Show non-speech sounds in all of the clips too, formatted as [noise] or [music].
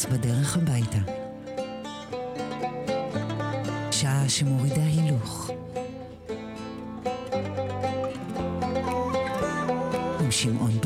פרנס בדרך הביתה. שעה שמורידה הילוך. עם שמעון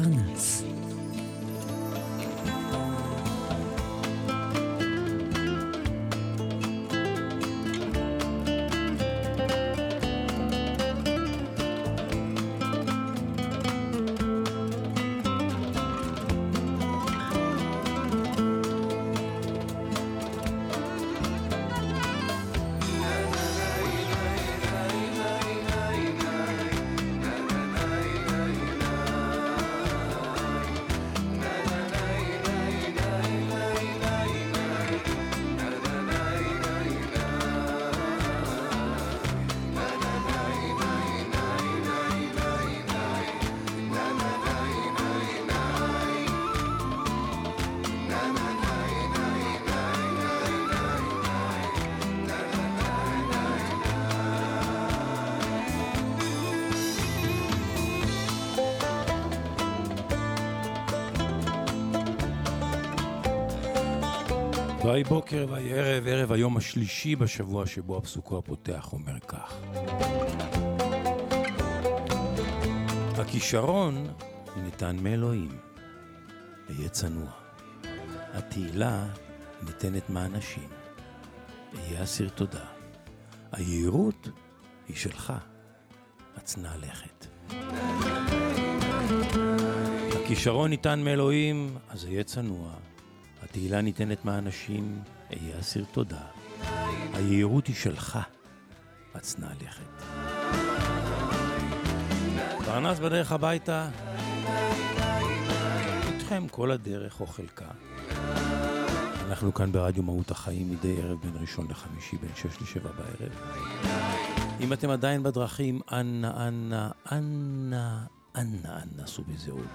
ויהי בוקר ויהי ערב, ערב היום השלישי בשבוע שבו הפסוקו הפותח אומר כך. הכישרון ניתן מאלוהים, אהיה צנוע. התהילה ניתנת מאנשים, אהיה אסיר תודה. היהירות היא שלך, הצנע לכת. הכישרון ניתן מאלוהים, אז אהיה צנוע. התהילה ניתנת מהאנשים, אהיה אסיר תודה. היהירות היא שלך, הצנע לכת. פרנס בדרך הביתה, איתכם כל הדרך או חלקה. אנחנו כאן ברדיו מהות החיים מדי ערב בין ראשון לחמישי, בין שש לשבע בערב. אם אתם עדיין בדרכים, אנא, אנא, אנא, אנא, אנא, סעו בזהות.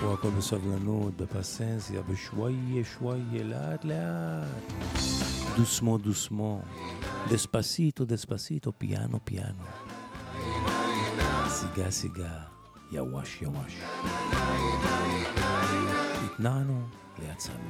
פה הכל בסבלנות, בפסנסיה, בשוואיה, שוואיה, לאט לאט. דוסמו, דוסמו. דספסיטו, דספסיטו, פיאנו, פיאנו. סיגה, סיגה, יווש, יווש. התנענו, ויצאנו.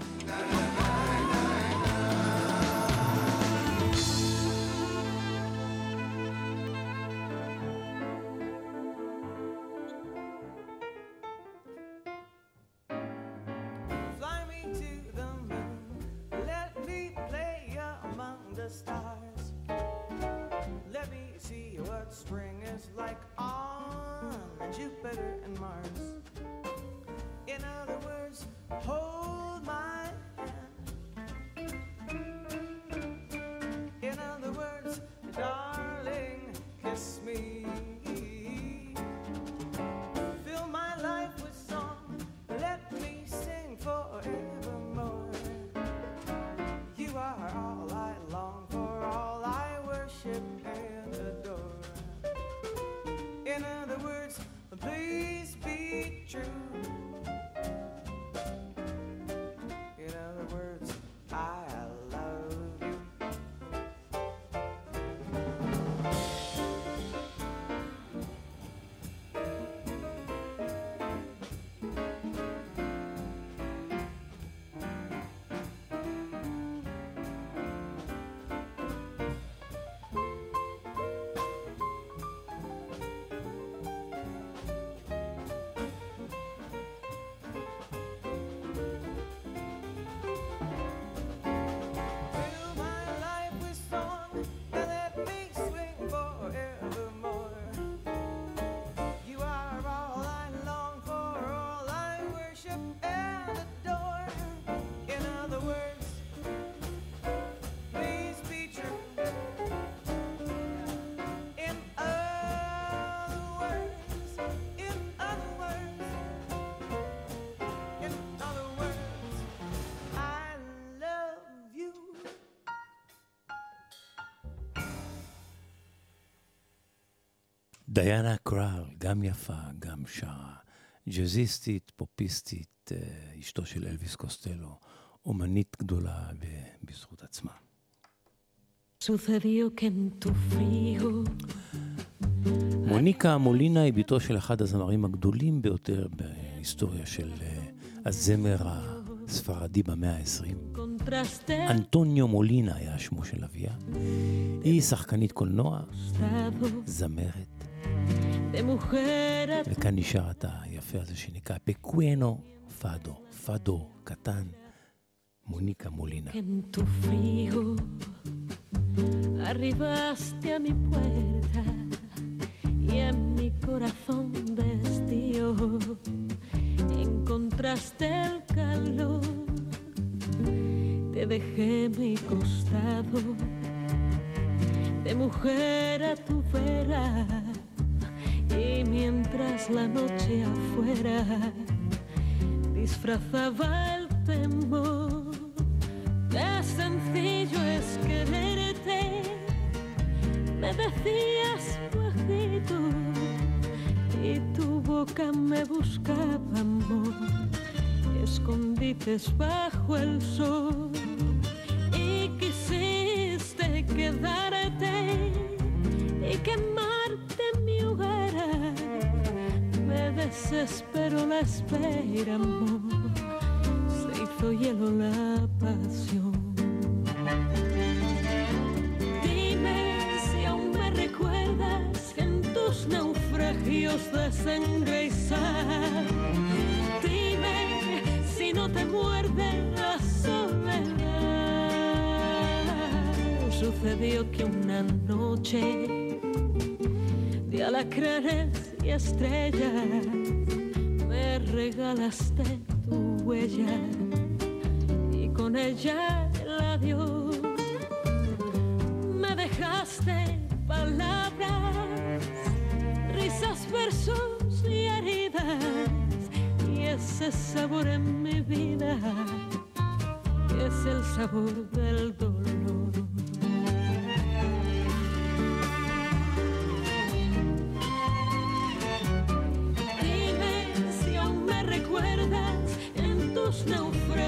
worship and adore. In other words, please be true. In other words, in other words, in other words, I love you. דיאנה קראל, גם יפה, גם שרה. ג'אזיסטית, פופיסטית, אה, אשתו של אלוויס קוסטלו, אומנית גדולה בזכות עצמה. Frío מוניקה מולינה היא בתו של אחד הזמרים הגדולים ביותר בהיסטוריה של אה, הזמר ספרדי במאה ה-20. Contraste אנטוניו מולינה היה שמו של אביה. היא שחקנית קולנוע, זמרת, וכאן נשאר את היפה הזה שנקרא פקוונו פאדו, פאדו קטן, מוניקה מולינה. En tu frío arribaste a mi puerta y en mi corazón destío encontraste el calor. Te dejé mi costado de mujer a tu vera y mientras la noche afuera disfrazaba el temor. Qué sencillo es quererte, me decías bajito y tu boca me buscaba amor, escondites bajo el sol y quisiste quedarte y quemarte desespero la espera, amor se hizo hielo la pasión. Dime si aún me recuerdas en tus naufragios de sangre. Dime si no te muerde la soledad. Sucedió que una noche de alacranes y estrellas regalaste tu huella y con ella el adiós me dejaste palabras, risas, versos y heridas y ese sabor en mi vida es el sabor del dolor.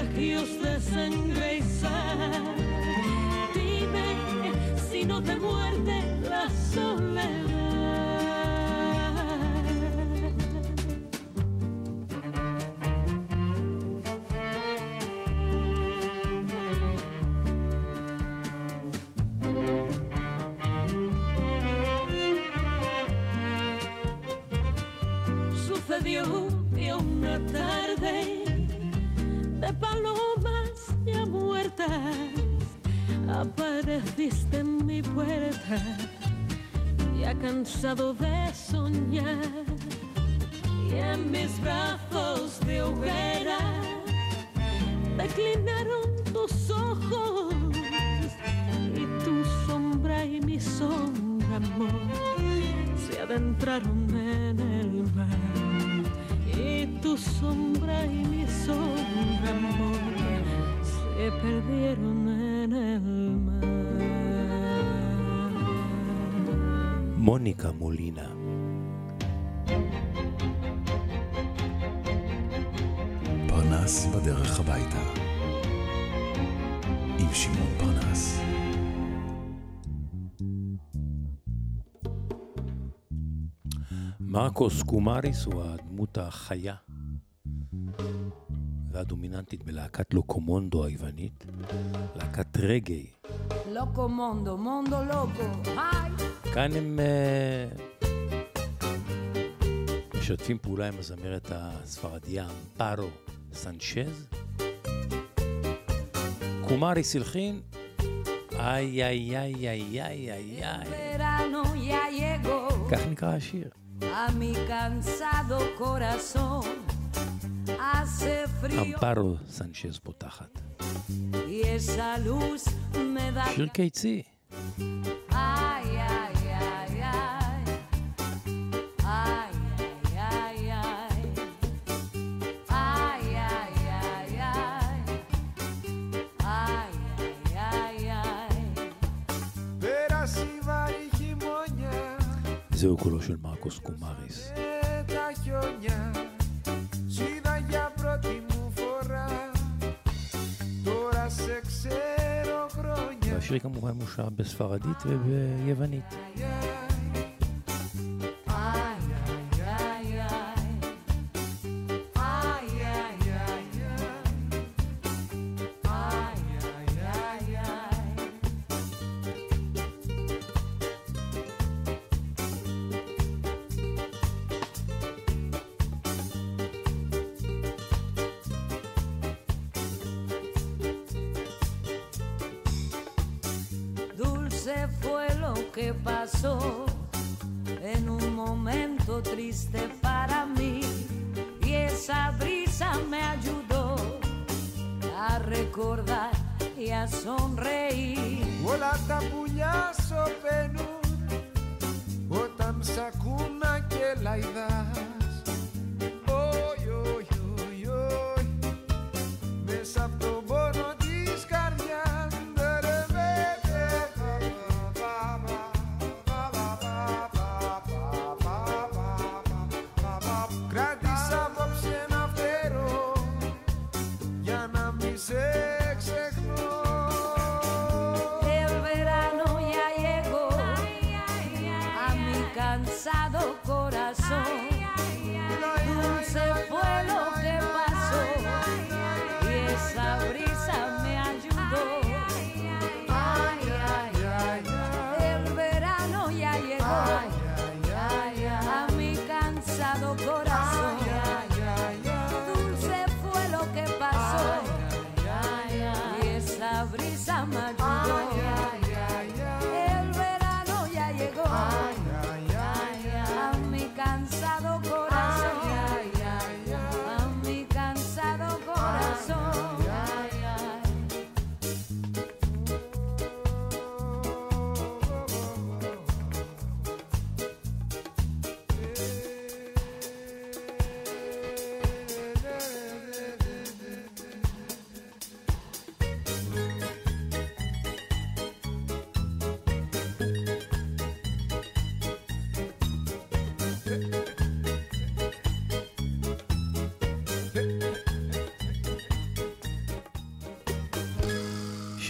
Naufragios de sangre y sal. Dime si no te muerde pasado מוניקה מולינה. פרנס בדרך הביתה. עם שמעון פרנס. מרקוס קומריס הוא הדמות החיה והדומיננטית בלהקת לוקומונדו היוונית, להקת רגעי. Loco mondo, mondo loco. כאן הם אה, משתפים פעולה עם הזמרת הספרדיה אמפרו סנצ'ז. קומריס הלחין, איי איי איי איי איי איי איי. כך נקרא השיר. אמפרו סנצ'ז פותחת. שיר קיצי. Ay, ay, וזהו קולו של מרקוס קומאריס. והשיר כמובן מושר בספרדית וביוונית.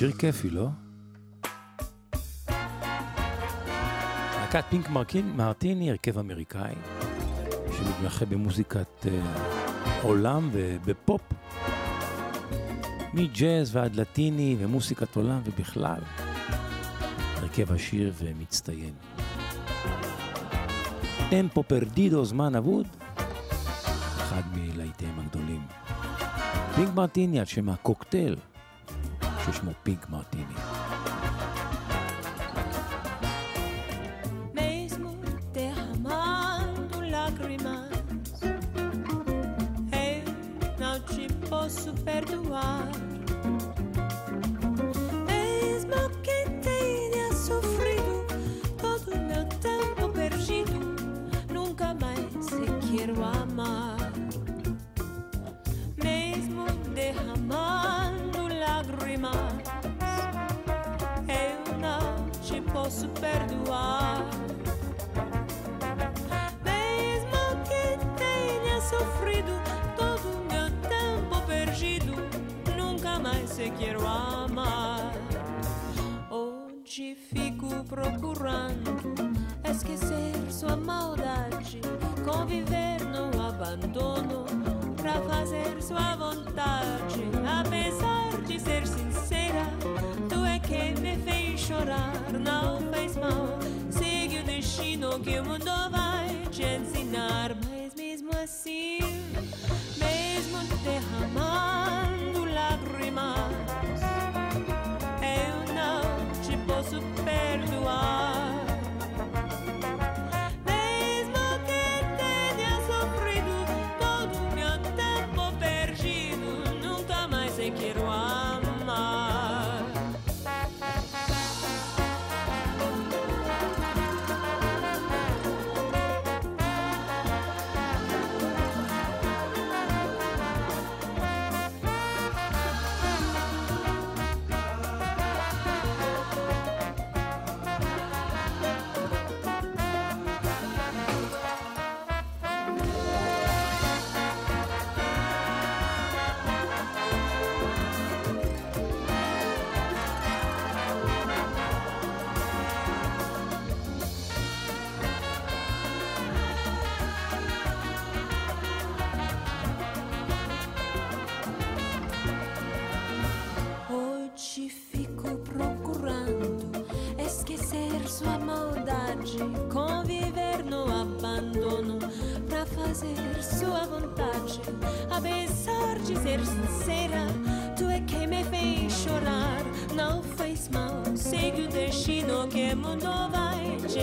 שיר כיפי, לא? להקת פינק מרקין, מרטיני, הרכב אמריקאי, שמתמחה במוזיקת אה, עולם ובפופ, מג'אז ועד לטיני ומוסיקת עולם ובכלל, הרכב עשיר ומצטיין. טמפו פרדידו, זמן אבוד, אחד מלהיטיהם הגדולים. פינק מרטיני על שם הקוקטייל, ששמו פינק מרטיני. mesmo derramando lágrimas, eu não te posso perdoar. Mesmo que Posso perdoar. Mesmo que tenha sofrido todo meu tempo perdido, nunca mais te quero amar. Hoje fico procurando esquecer sua maldade, conviver no abandono, pra fazer sua vontade. Apesar de ser sincera, tu é que me fez chorar, não fez mal. Segue o destino que o mundo vai te ensinar, mas mesmo assim, mesmo derramando lágrimas, eu não te posso perdoar. Fazer sua vontade. Apesar de ser sincera, tu é quem me fez chorar. Não fez mal, segue o destino que mundo vai mas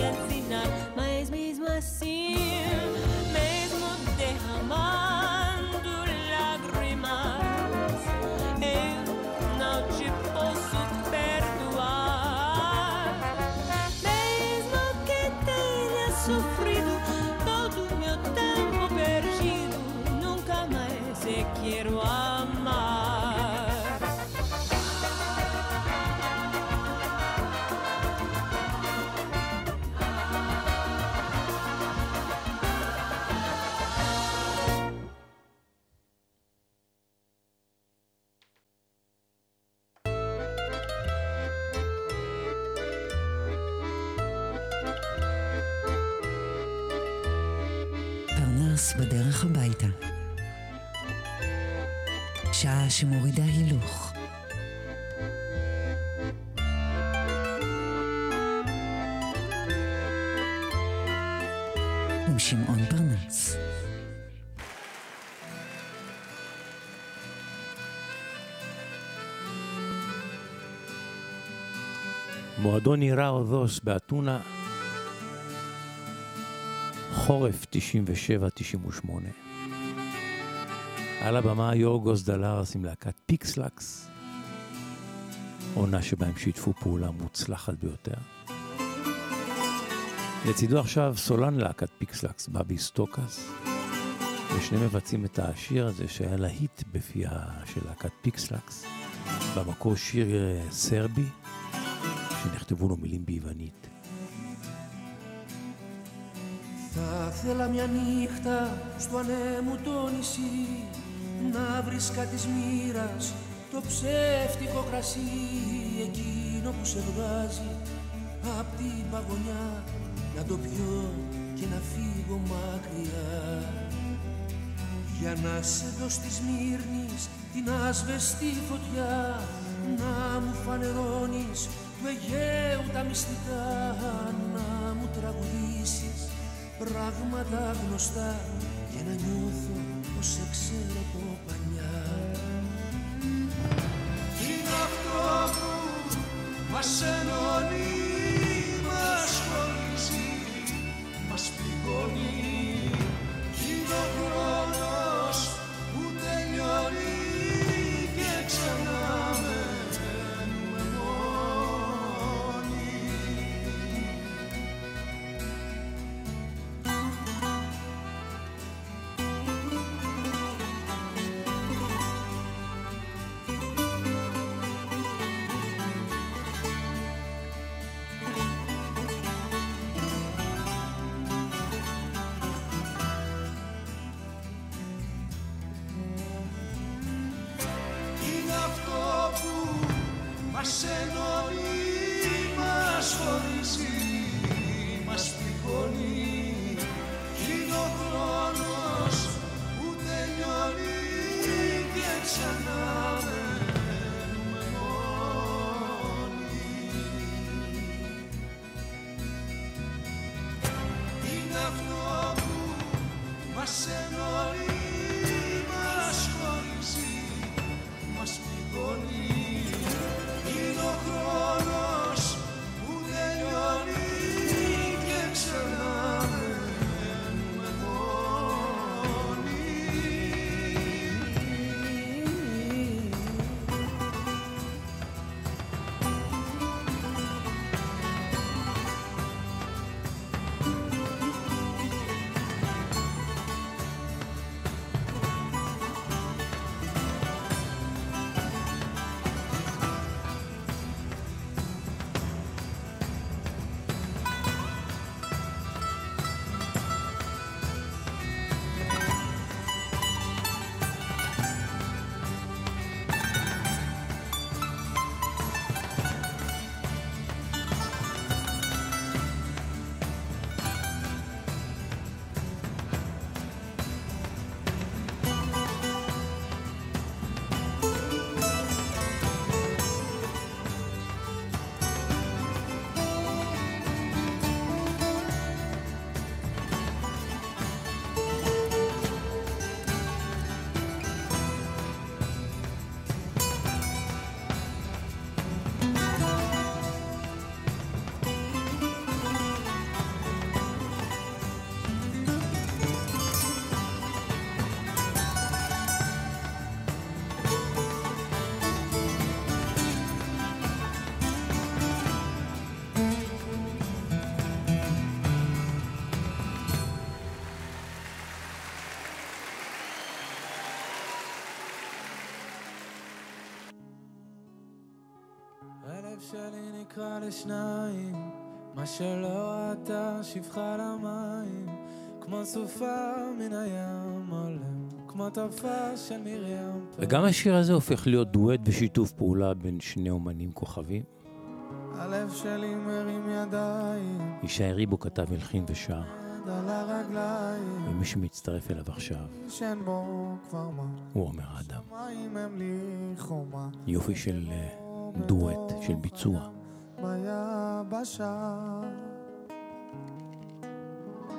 שמורידה הילוך. עם שמעון פרנס. מועדון עירה אורזוס באתונה, חורף 97-98. על הבמה יורגוס דלרס עם להקת פיקסלקס, עונה שבה הם שיתפו פעולה מוצלחת ביותר. לצידו עכשיו סולן להקת פיקסלקס, בבי סטוקס, ושניהם מבצעים את השיר הזה שהיה להיט בפיה של להקת פיקסלקס, במקור שיר אה, סרבי, שנכתבו לו מילים ביוונית. Θα θέλα μια νύχτα στο ανέμου το νησί να βρίσκα της μοίρας το ψεύτικο κρασί εκείνο που σε βγάζει απ' την παγωνιά. Να το πιω και να φύγω μακριά. Για να σε δω στη Σμύρνης την άσβεστη φωτιά να μου φανερώνεις του Αιγαίου τα μυστικά. Να μου τραγουδήσεις πράγματα γνωστά και να νιώθω I said, no. שלי נקרע לשניים, מה שלא ראתה שפחה למים, כמו סופה מן הים עולם, כמו טרפה של מרים. וגם השיר הזה הופך להיות דואט ושיתוף פעולה בין שני אומנים כוכבים. הלב שלי מרים ידיים, ישי ריבו כתב, הלחין ושר, ומי שמצטרף אליו עכשיו, הוא אומר אדם. יופי של אה, דואט, של ביצוע. ביבשה.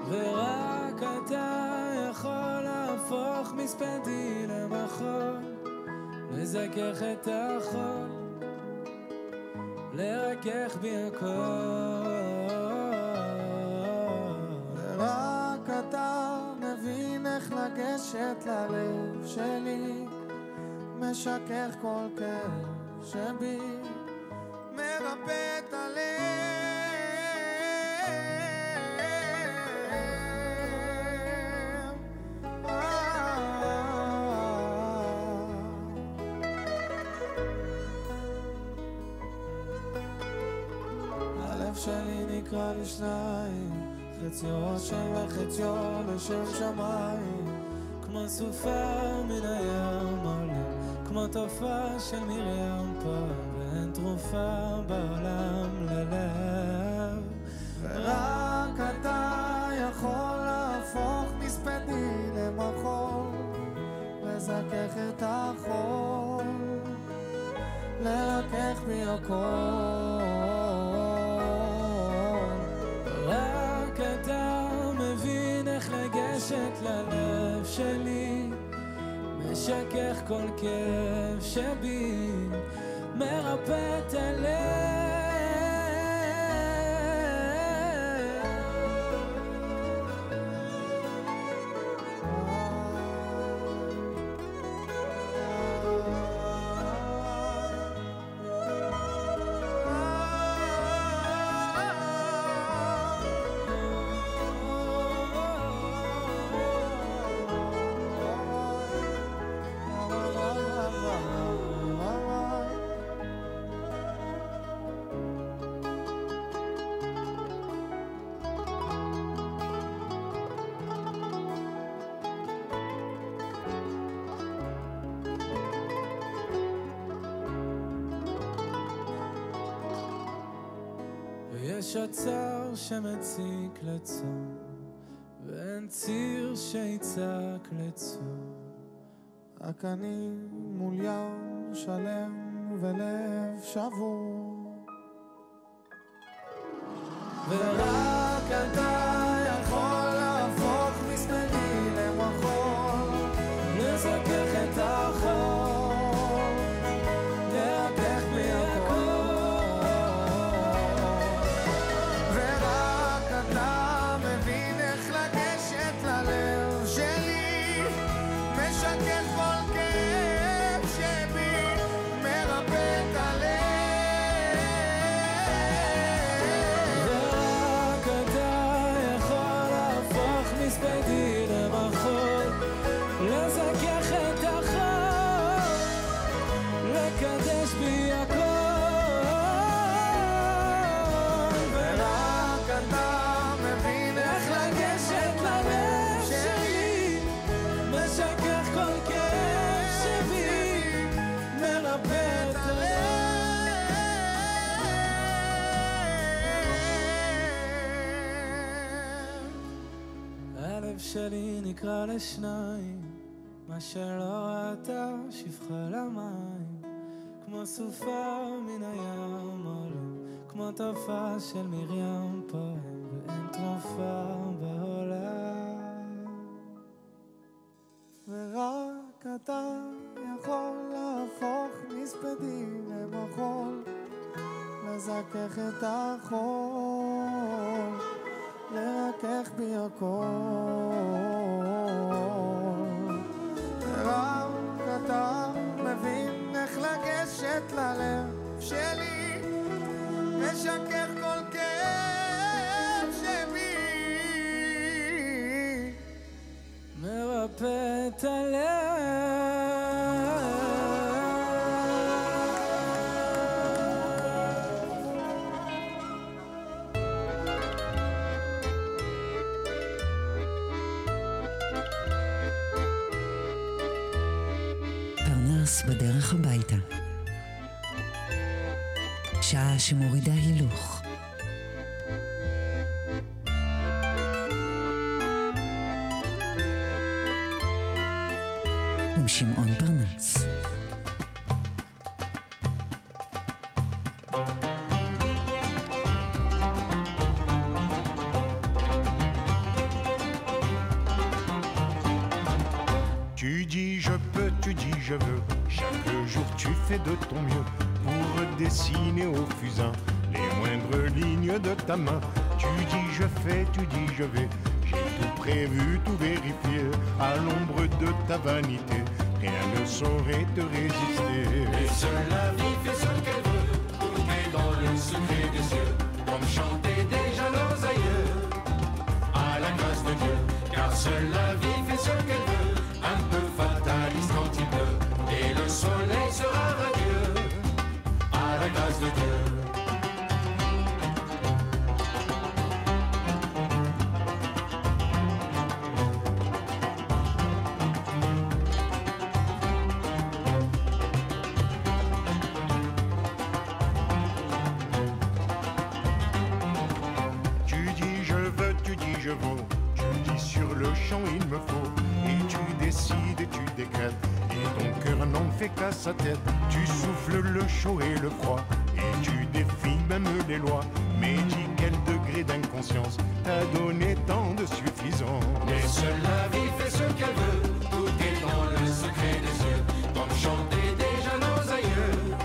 ורק אתה יכול להפוך מספדי למחול, לזכך את החול, לרכך בי הכל. ורק אתה מבין איך לגשת ללב שלי, משכך כל כאב שבי, מרפא את הלב. הלב שלי נקרע לשניים, חציו השם וחציו לשם שמיים, כמו סופה מן הים כמו תופעה של מרים פעם, ואין תרופה בעולם ללב. ורק אתה יכול להפוך מספדי למחול, לזכך את החול, לרכך בי הכל. רק אתה מבין איך לגשת ללב שלי, משכך כל כאב שבי, מרפא את עצר שמציק לצום, ואין ציר שיצעק לצום. רק אני מול ים שלם ולב שבור. נקרע לשניים, מה שלא ראתה שפחה למים, כמו סופה מן הים עולה, כמו תופעה של מרים פועם, ואין תרופה בעולם. ורק אתה יכול להפוך מספדי למחול, לזכך את החול, לרכך בי הכל. אתה מבין איך לגשת ללב שלי, משכך כל כאב שבי, מרפא את הלב. בדרך הביתה. שעה שמורידה הילוך. Tu dis je fais, tu dis je vais. J'ai tout prévu, tout vérifié à l'ombre de ta vanité. Rien ne saurait te résister. Et seule la vie fait ce qu'elle veut, tout est dans le secret des cieux, comme chantaient qu'à sa tête. Tu souffles le chaud et le froid. Et tu défies même les lois. Mais dis quel degré d'inconscience t'a donné tant de suffisance. Mais seule la vie fait ce qu'elle veut, tout est dans le secret des cieux, comme chantaient déjà nos aïeux,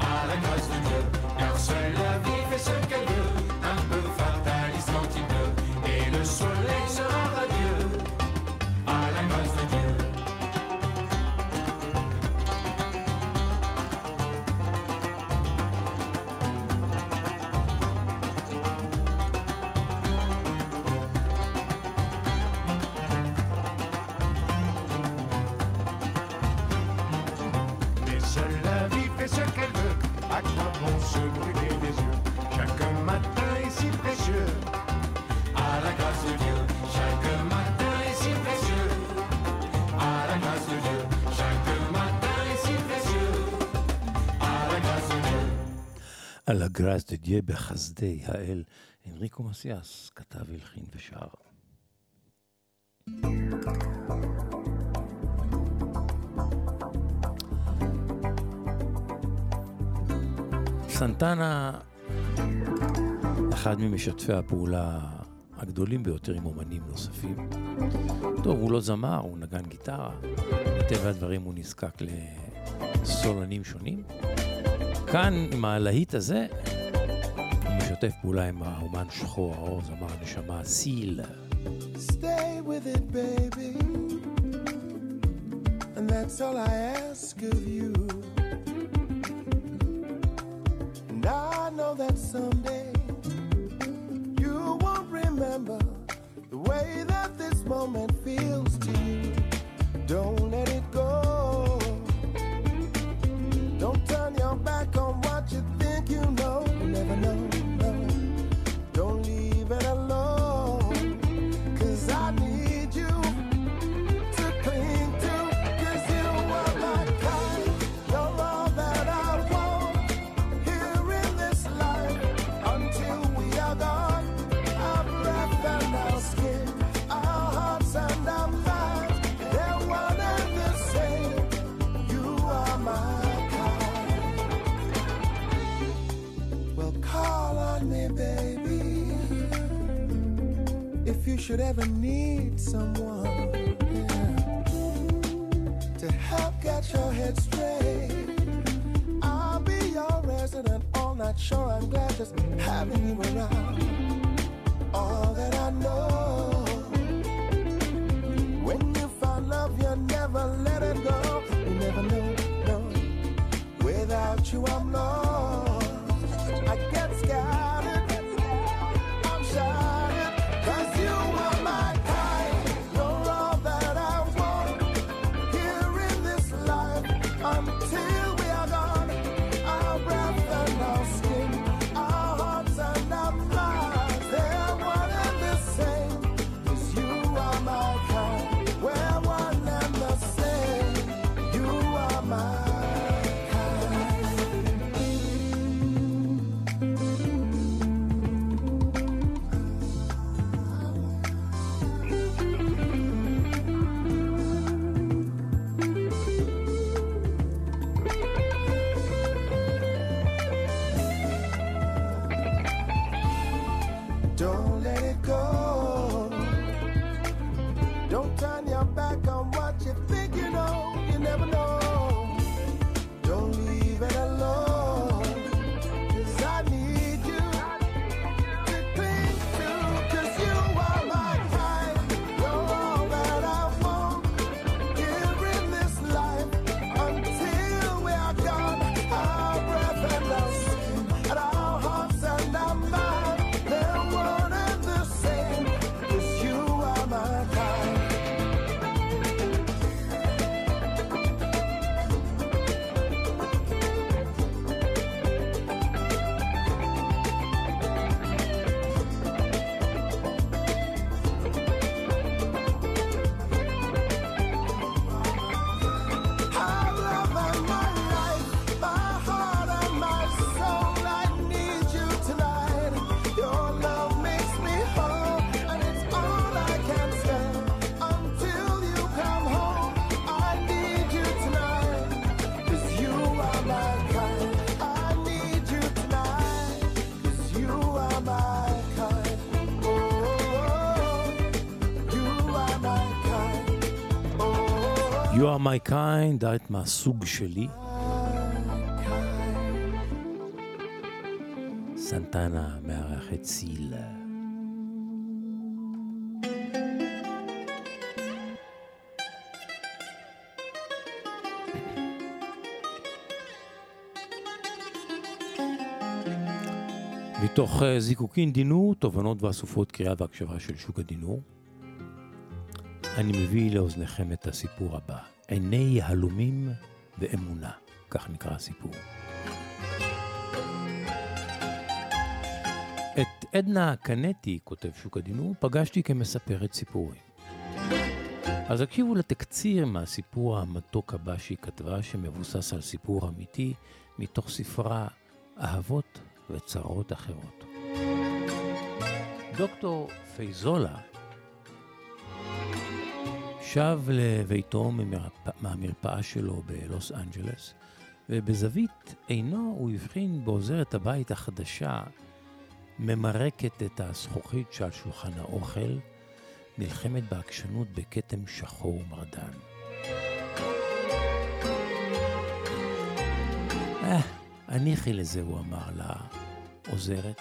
à la grâce de Dieu, car seule la vie fait ce qu'elle veut, על הגראס דדיה בחסדי האל, אנריקו מסיאס כתב, הלחין ושר. סנטנה, אחד ממשתפי הפעולה הגדולים ביותר עם אומנים נוספים. טוב, הוא לא זמר, הוא נגן גיטרה. מטבע הדברים הוא נזקק לסולנים שונים. כאן, עם הלהיט הזה, הוא משתף פעולה עם האומן שחור האור, זמר הנשמה, סיל. Stay with it, baby. And that's all I ask of you. And I know that someday you won't remember the way that this moment feels to you. Are my kind, את מהסוג שלי. סנטנה מארחת סיל. מתוך אה, זיקוקין דינור, תובנות ואסופות קריאה והקשבה של שוק הדינור. אני מביא לאוזניכם את הסיפור הבא, עיני יהלומים ואמונה, כך נקרא הסיפור. את עדנה קנטי, כותב שוק הדינור, פגשתי כמספרת סיפורים. אז הקשיבו לתקציר מהסיפור המתוק הבא שהיא כתבה, שמבוסס על סיפור אמיתי, מתוך ספרה אהבות וצרות אחרות. דוקטור פייזולה שב לביתו. מהמרפאה שלו בלוס אנג'לס, ובזווית עינו הוא הבחין בעוזרת הבית החדשה, ממרקת את הזכוכית שעל שולחן האוכל, נלחמת בעקשנות בכתם שחור ומרדן. אה, הניחי לזה, הוא אמר לעוזרת.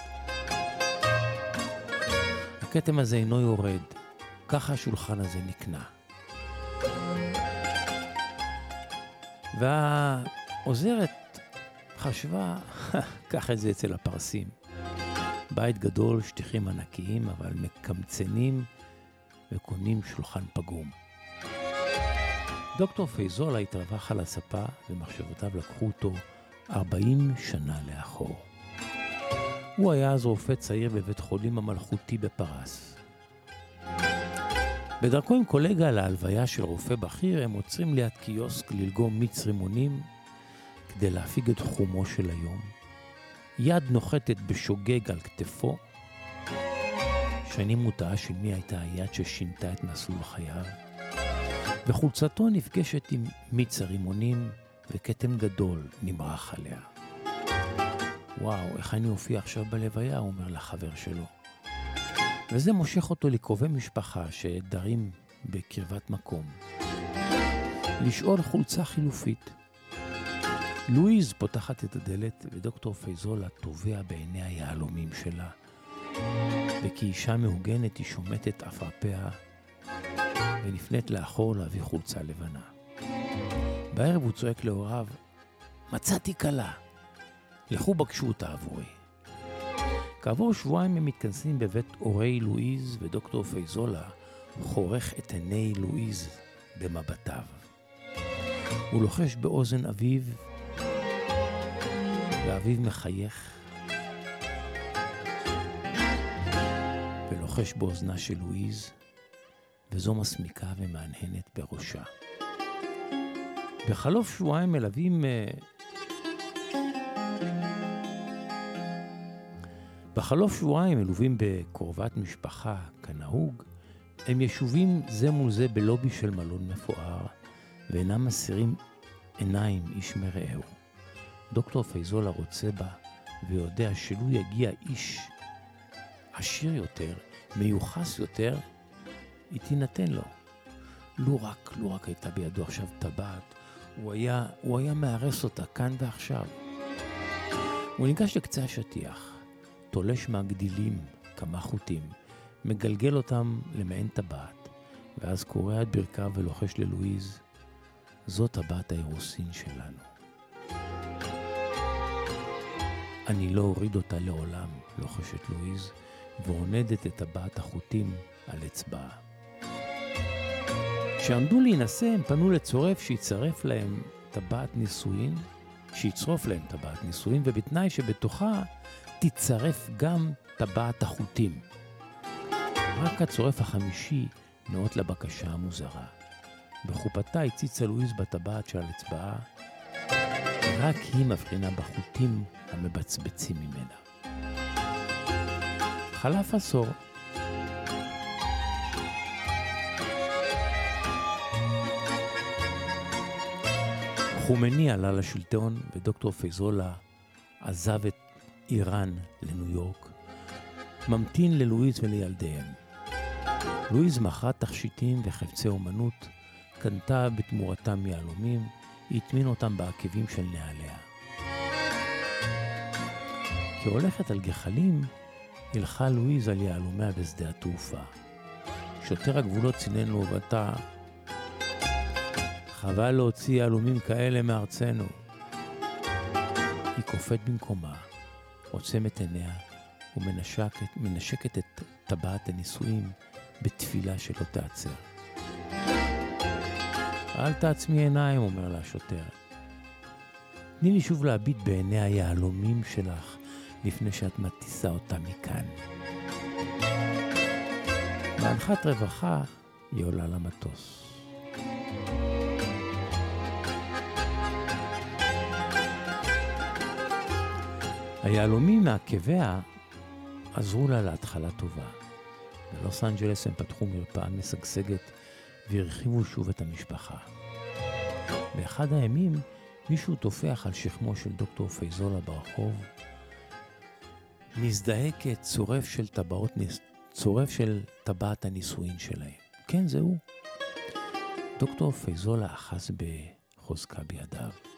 הכתם הזה אינו יורד, ככה השולחן הזה נקנה. והעוזרת חשבה, [laughs] קח את זה אצל הפרסים. בית גדול, שטיחים ענקיים, אבל מקמצנים וקונים שולחן פגום. דוקטור פייזולה התרווח על הספה, ומחשבותיו לקחו אותו 40 שנה לאחור. הוא היה אז רופא צעיר בבית חולים המלכותי בפרס. בדרכו עם קולגה להלוויה של רופא בכיר, הם עוצרים ליד קיוסק ללגום מיץ רימונים כדי להפיג את חומו של היום. יד נוחתת בשוגג על כתפו. שנים מוטעה של מי הייתה היד ששינתה את מסלול חייו. וחולצתו נפגשת עם מיץ הרימונים, וכתם גדול נמרח עליה. וואו, איך אני אופיע עכשיו בלוויה, הוא אומר לחבר שלו. וזה מושך אותו לקרובי משפחה שדרים בקרבת מקום. לשאול חולצה חילופית. לואיז פותחת את הדלת ודוקטור פייזולה טובע בעיני היהלומים שלה. וכאישה מהוגנת היא שומטת עפרפיה ונפנית לאחור להביא חולצה לבנה. בערב הוא צועק להוריו, מצאתי כלה, לכו בקשו אותה עבורי. כעבור שבועיים הם מתכנסים בבית הורי לואיז, ודוקטור פייזולה חורך את עיני לואיז במבטיו. הוא לוחש באוזן אביו, ואביו מחייך, ולוחש באוזנה של לואיז, וזו מסמיקה ומהנהנת בראשה. בחלוף שבועיים מלווים... בחלוף שבועיים מלווים בקרובת משפחה, כנהוג, הם ישובים זה מול זה בלובי של מלון מפואר, ואינם מסירים עיניים איש מרעהו. דוקטור פייזולה רוצה בה, ויודע שלו יגיע איש עשיר יותר, מיוחס יותר, היא תינתן לו. לו רק, לו רק הייתה בידו עכשיו טבעת, הוא היה, הוא היה מארס אותה כאן ועכשיו. הוא ניגש לקצה השטיח, תולש מהגדילים כמה חוטים, מגלגל אותם למעין טבעת, ואז קורע את ברכיו ולוחש ללואיז, זאת טבעת האירוסין שלנו. אני לא אוריד אותה לעולם, לוחשת לואיז, ועונדת את טבעת החוטים על אצבעה. כשעמדו להינשא, הם פנו לצורף שיצרף להם טבעת נישואין, שיצרוף להם טבעת נישואין, ובתנאי שבתוכה תצרף גם טבעת החוטים. רק הצורף החמישי נאות לבקשה המוזרה. בחופתה הציצה לואיז בטבעת שעל אצבעה, רק היא מבחינה בחוטים המבצבצים ממנה. חלף עשור. חומני עלה לשלטון ודוקטור פייזולה עזב את איראן לניו יורק, ממתין ללואיז ולילדיהם. לואיז מכרה תכשיטים וחפצי אומנות קנתה בתמורתם יהלומים, הטמין אותם בעקבים של נעליה. כהולכת על גחלים, הלכה לואיז על יהלומיה בשדה התעופה. שוטר הגבולות צינן לו ובטא, חבל להוציא יהלומים כאלה מארצנו. היא קופאת במקומה, עוצמת עיניה ומנשקת מנשקת את טבעת הנישואים בתפילה שלא תעצר. אל תעצמי עיניים, אומר לה השוטר. תני לי שוב להביט בעיני היהלומים שלך לפני שאת מטיסה אותה מכאן. בהנחת רווחה היא עולה למטוס. היהלומים מעקביה עזרו לה להתחלה טובה. בלוס אנג'לס הם פתחו מרפאה משגשגת והרחיבו שוב את המשפחה. באחד הימים מישהו טופח על שכמו של דוקטור פייזולה ברחוב, מזדהה כצורף של טבעות, צורף של טבעת הנישואין שלהם. כן, זה הוא. דוקטור פייזולה אחז בחוזקה בידיו.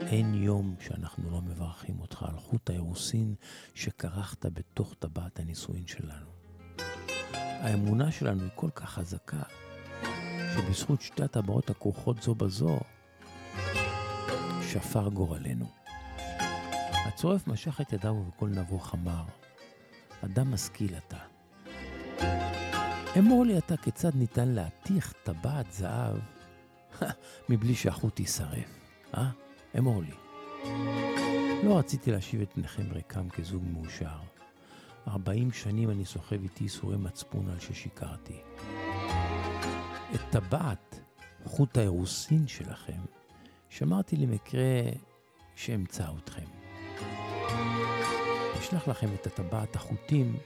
אין יום שאנחנו לא מברכים אותך על חוט האירוסין שכרכת בתוך טבעת הנישואין שלנו. האמונה שלנו היא כל כך חזקה, שבזכות שתי הטבעות הכרוכות זו בזו, שפר גורלנו. הצורף משך את ידיו ובקול נבוך אמר, אדם משכיל אתה. אמור לי אתה כיצד ניתן להתיך טבעת זהב [laughs] מבלי שהחוט יישרף, אה? אמור לי. לא רציתי להשיב את פניכם ריקם כזוג מאושר. ארבעים שנים אני סוחב איתי ייסורי מצפון על ששיקרתי. את טבעת חוט האירוסין שלכם שמרתי למקרה שאמצא אתכם. אשלח לכם את הטבעת החוטים,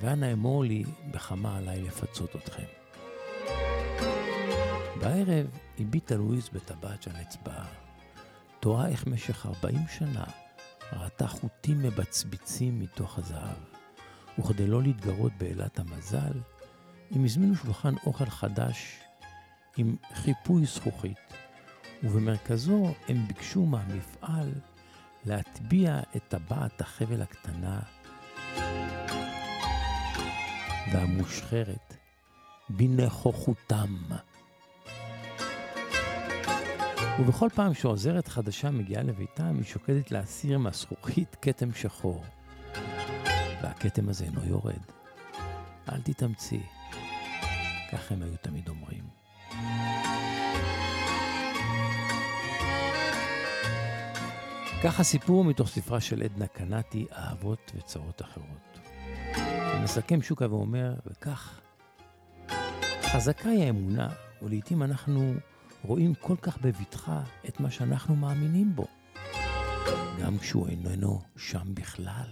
ואנא אמור לי בכמה עליי לפצות אתכם. בערב הביטה לואיז בטבעת של אצבעה. תוהה איך משך ארבעים שנה ראתה חוטים מבצביצים מתוך הזהב, וכדי לא להתגרות באלת המזל, הם הזמינו שולחן אוכל חדש עם חיפוי זכוכית, ובמרכזו הם ביקשו מהמפעל להטביע את טבעת החבל הקטנה והמושחרת בנכוחותם. ובכל פעם שעוזרת חדשה מגיעה לביתם, היא שוקדת להסיר מהזכוכית כתם שחור. והכתם הזה אינו יורד. אל תתאמצי. כך הם היו תמיד אומרים. כך הסיפור מתוך ספרה של עדנה קנטי, אהבות וצרות אחרות. מסכם שוקה ואומר, וכך, חזקה היא האמונה, ולעיתים אנחנו רואים כל כך בבטחה את מה שאנחנו מאמינים בו, גם כשהוא איננו שם בכלל.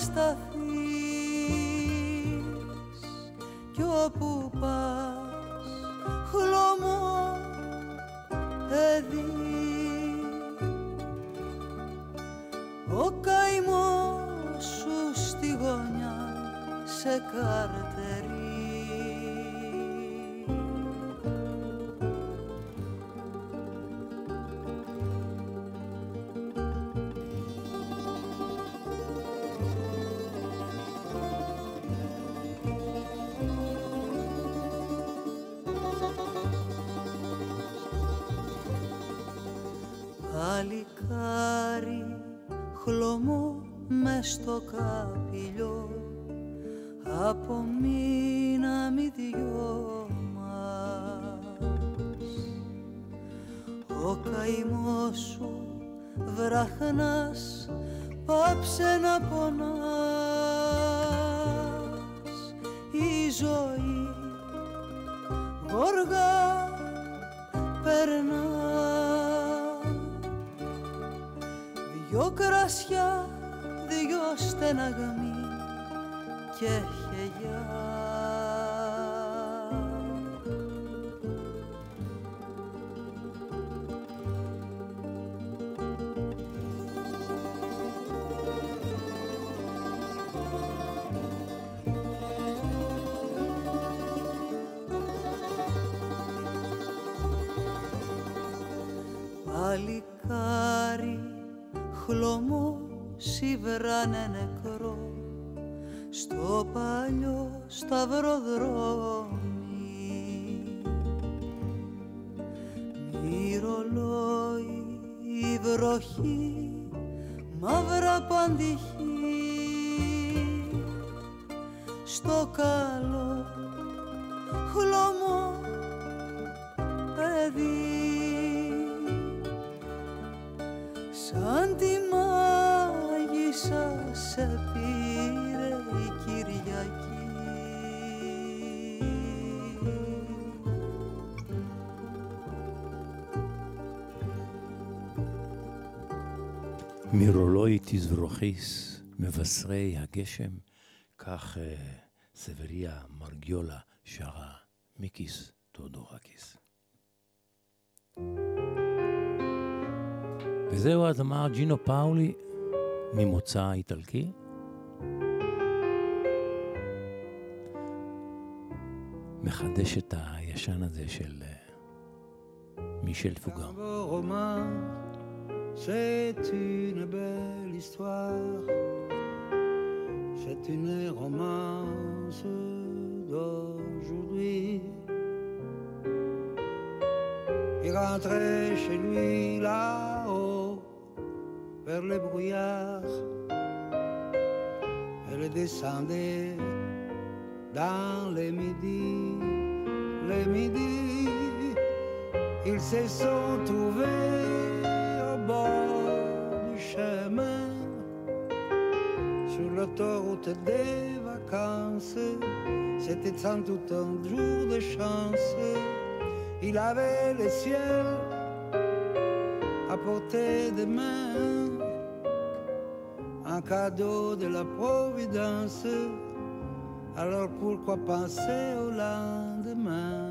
stað στο καπηλιό από μήνα δυο μας. Ο καημός σου βραχνάς πάψε να πονάς ένα γαμί και έχει σαν τη μάγισσα σε πήρε η Κυριακή מרולוי תזרוכיס, מבשרי הגשם, כך אה, סבריה מרגיולה שרה מיקיס טודורקיס. וזהו אז אמר ג'ינו פאולי ממוצא איטלקי. מחדש את הישן הזה של אה, מישל פוגה. c'est une belle histoire, c'est une romance d'aujourd'hui. Il rentrait chez lui là-haut, vers les brouillards, elle descendait dans les midis, les midis. Ils se sont trouvés au bord du chemin, sur l'autoroute des vacances. C'était sans doute un jour de chance. Il avait le ciel à portée de main, cadeau de la Providence. Alors pourquoi penser au lendemain?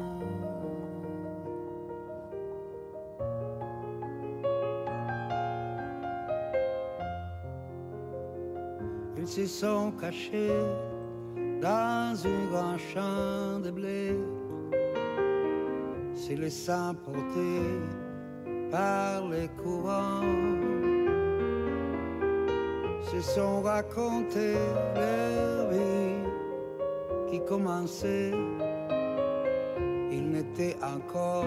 Ils se sont cachés dans un grand champ de blé, se laissant porter par les courants, se sont racontés leur vie qui commençait. Ils n'étaient encore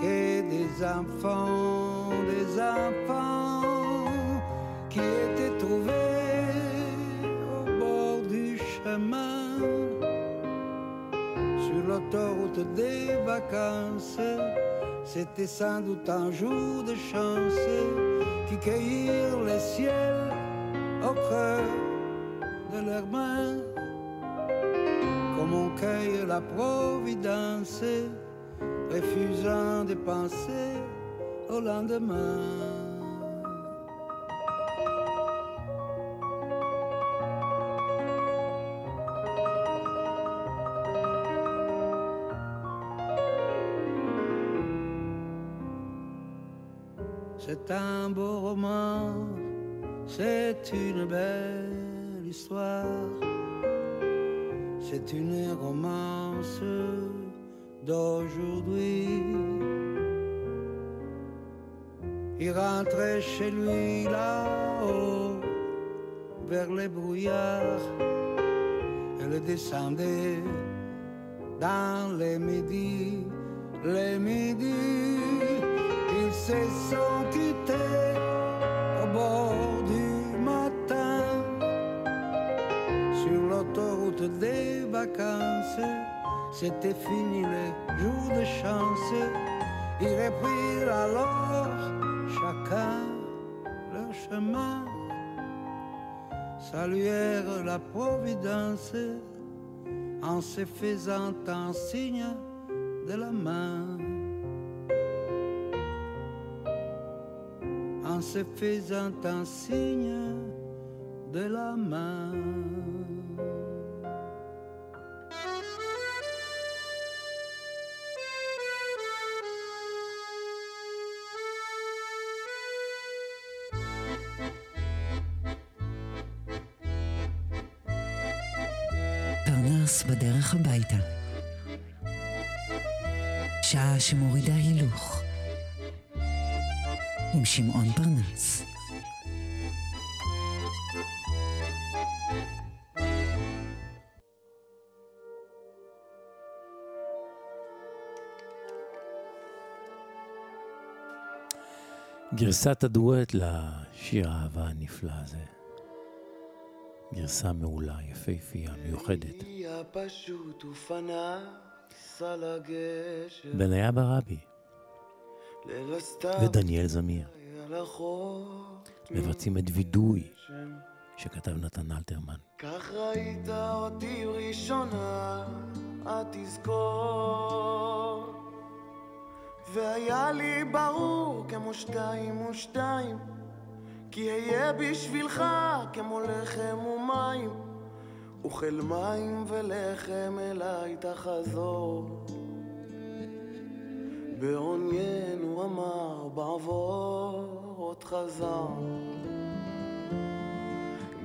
que des enfants, des enfants qui étaient trouvés au bord du chemin, sur l'autoroute des vacances. C'était sans doute un jour de chance qui cueillirent le ciel de leurs mains, comme on cueille la providence, refusant de penser au lendemain. C'est un beau roman, c'est une belle histoire, c'est une romance d'aujourd'hui. Il rentrait chez lui là-haut, vers les brouillards, elle descendait dans les midis, les midis. Ils se sont quittés c'était fini les jours de chance. Ils reprirent alors chacun leur chemin, saluèrent la Providence en se faisant un signe de la main. En se faisant un signe de la main. שמורידה הילוך. עם שמעון פרנס. גרסת הדואט לשיר האהבה הנפלא הזה. גרסה מעולה, יפהפייה, מיוחדת. בניה ברבי. ודניאל זמיר. מבצעים את וידוי שכתב נתן אלתרמן. כך ראית אותי ראשונה, את תזכור. והיה לי ברור כמו שתיים ושתיים, כי אהיה בשבילך כמו לחם ומים, וחיל מים ולחם אליי תחזור. בעוניין הוא אמר בעבור עוד חזר.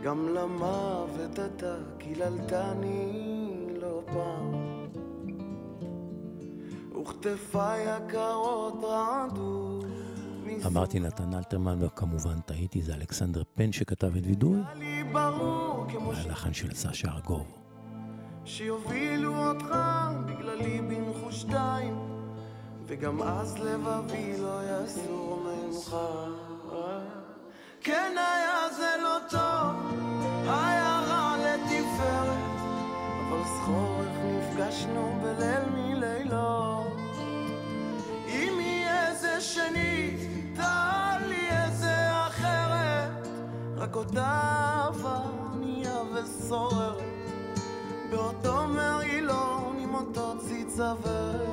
גם למוות אתה קיללתני לא פעם וכתפיי הקרות רעדו אמרתי נתן אלתרמן, וכמובן טעיתי, זה אלכסנדר פן שכתב את וידוי, ברור כמו ש... הלחן של סשה ארגוב. שיובילו אותך בגללי בנחו שתיים וגם אז לבבי לא יסור ממך כן היה זה לא טוב, היה רע לתפארת אבל זכור איך נפגשנו בליל מלילות אם יהיה זה שנית, רק אותה ענייה וסוררת באותו מרעילון עם אותו ציצוות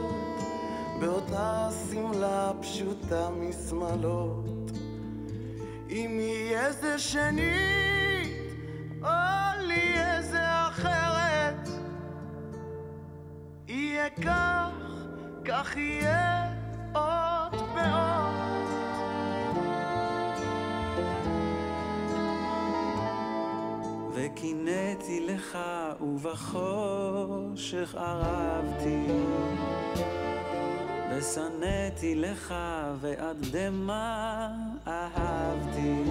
באותה שמלה פשוטה משמאלות. אם יהיה זה שנית או לי איזה אחרת. יהיה כך, כך יהיה עוד ועוד וקינאתי לך ובחושך ערבתי. ושנאתי לך ועד דמע אהבתי.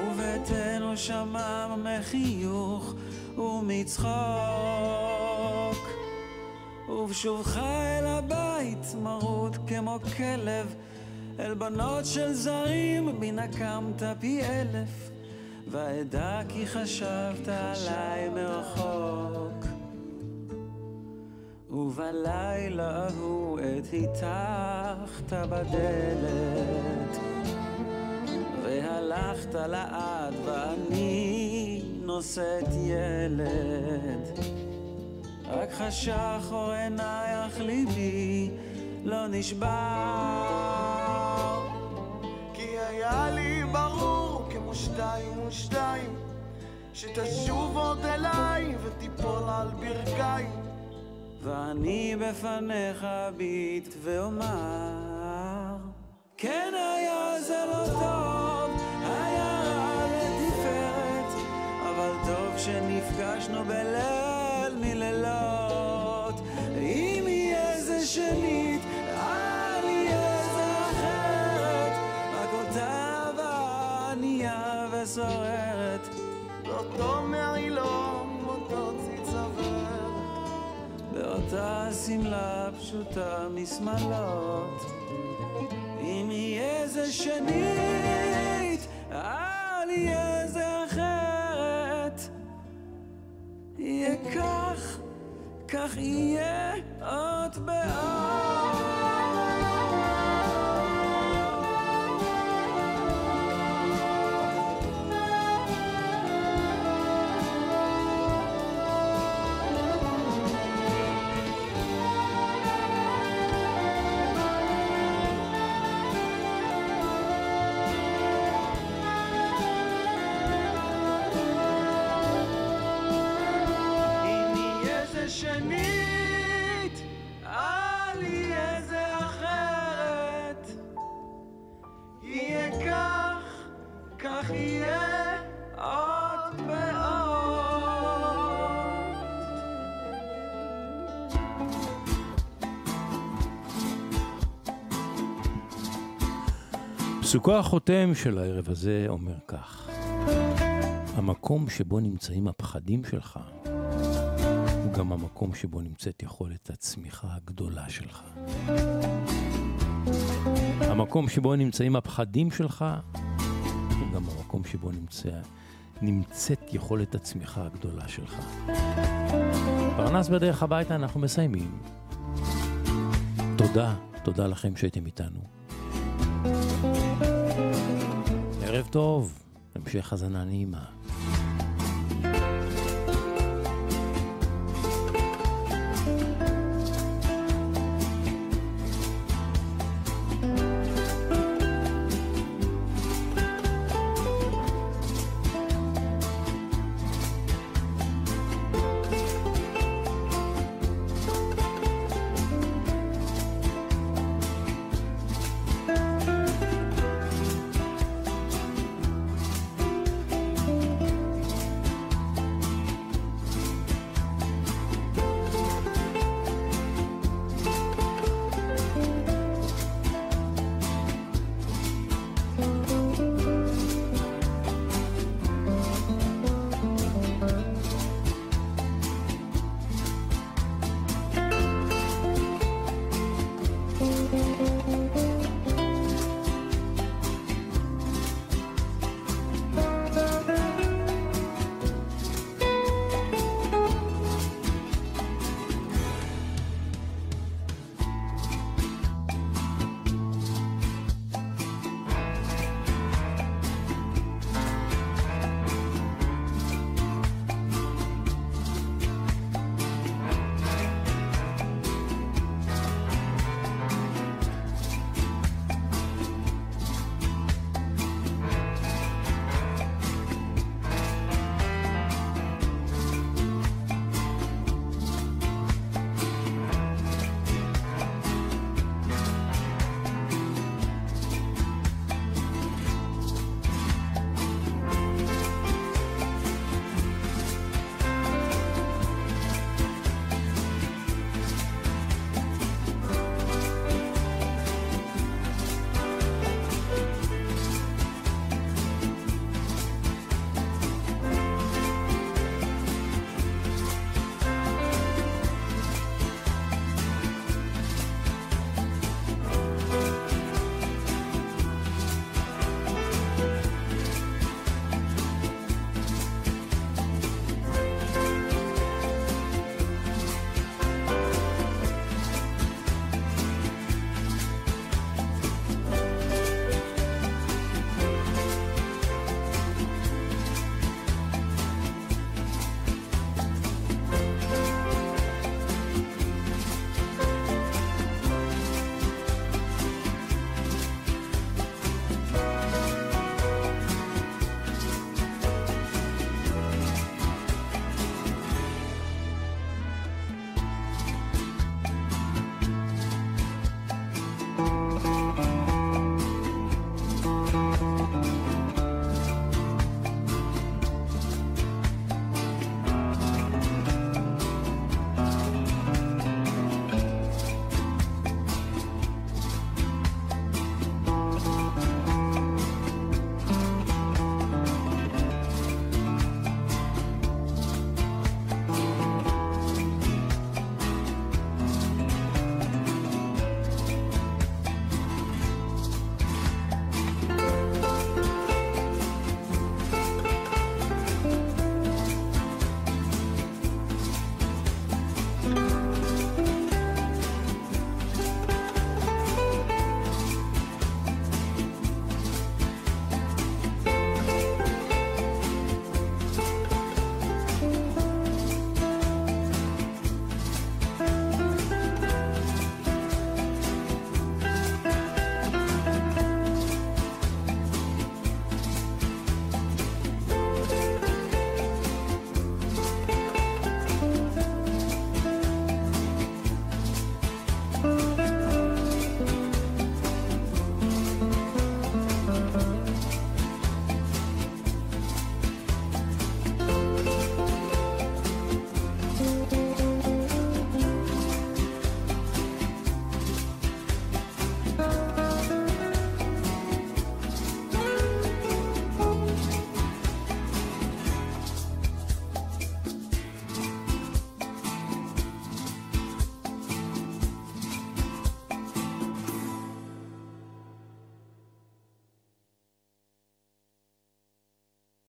וביתנו שמם מחיוך ומצחוק. ובשובך אל הבית מרוט כמו כלב אל בנות של זרים בי נקמת פי אלף ואדע כי חשבת עליי מרחוק. ובלילה ההוא עת הטחת בדלת והלכת לאט ואני נושאת ילד. רק חשך אור עינייך ליבי לא נשבר שתיים שתשוב עוד אליי ותיפול על ברכיים ואני בפניך אביט ואומר כן היה זה לא טוב, היה רע לתפארת אבל טוב שנפגשנו בליל באותו מעילון עם אותו ציצוות באותה שמלה פשוטה משמאלות. אם יהיה זה שנית, אל יהיה זה אחרת. יהיה כך, כך יהיה עוד בעוד. כך יהיה עוד ועוד. פסוקו החותם של הערב הזה אומר כך: המקום שבו נמצאים הפחדים שלך, הוא גם המקום שבו נמצאת יכולת הצמיחה הגדולה שלך. המקום שבו נמצאים הפחדים שלך, הוא גם המקום שבו נמצא, נמצאת יכולת הצמיחה הגדולה שלך. פרנס בדרך הביתה אנחנו מסיימים. תודה, תודה לכם שהייתם איתנו. ערב טוב, המשך האזנה נעימה.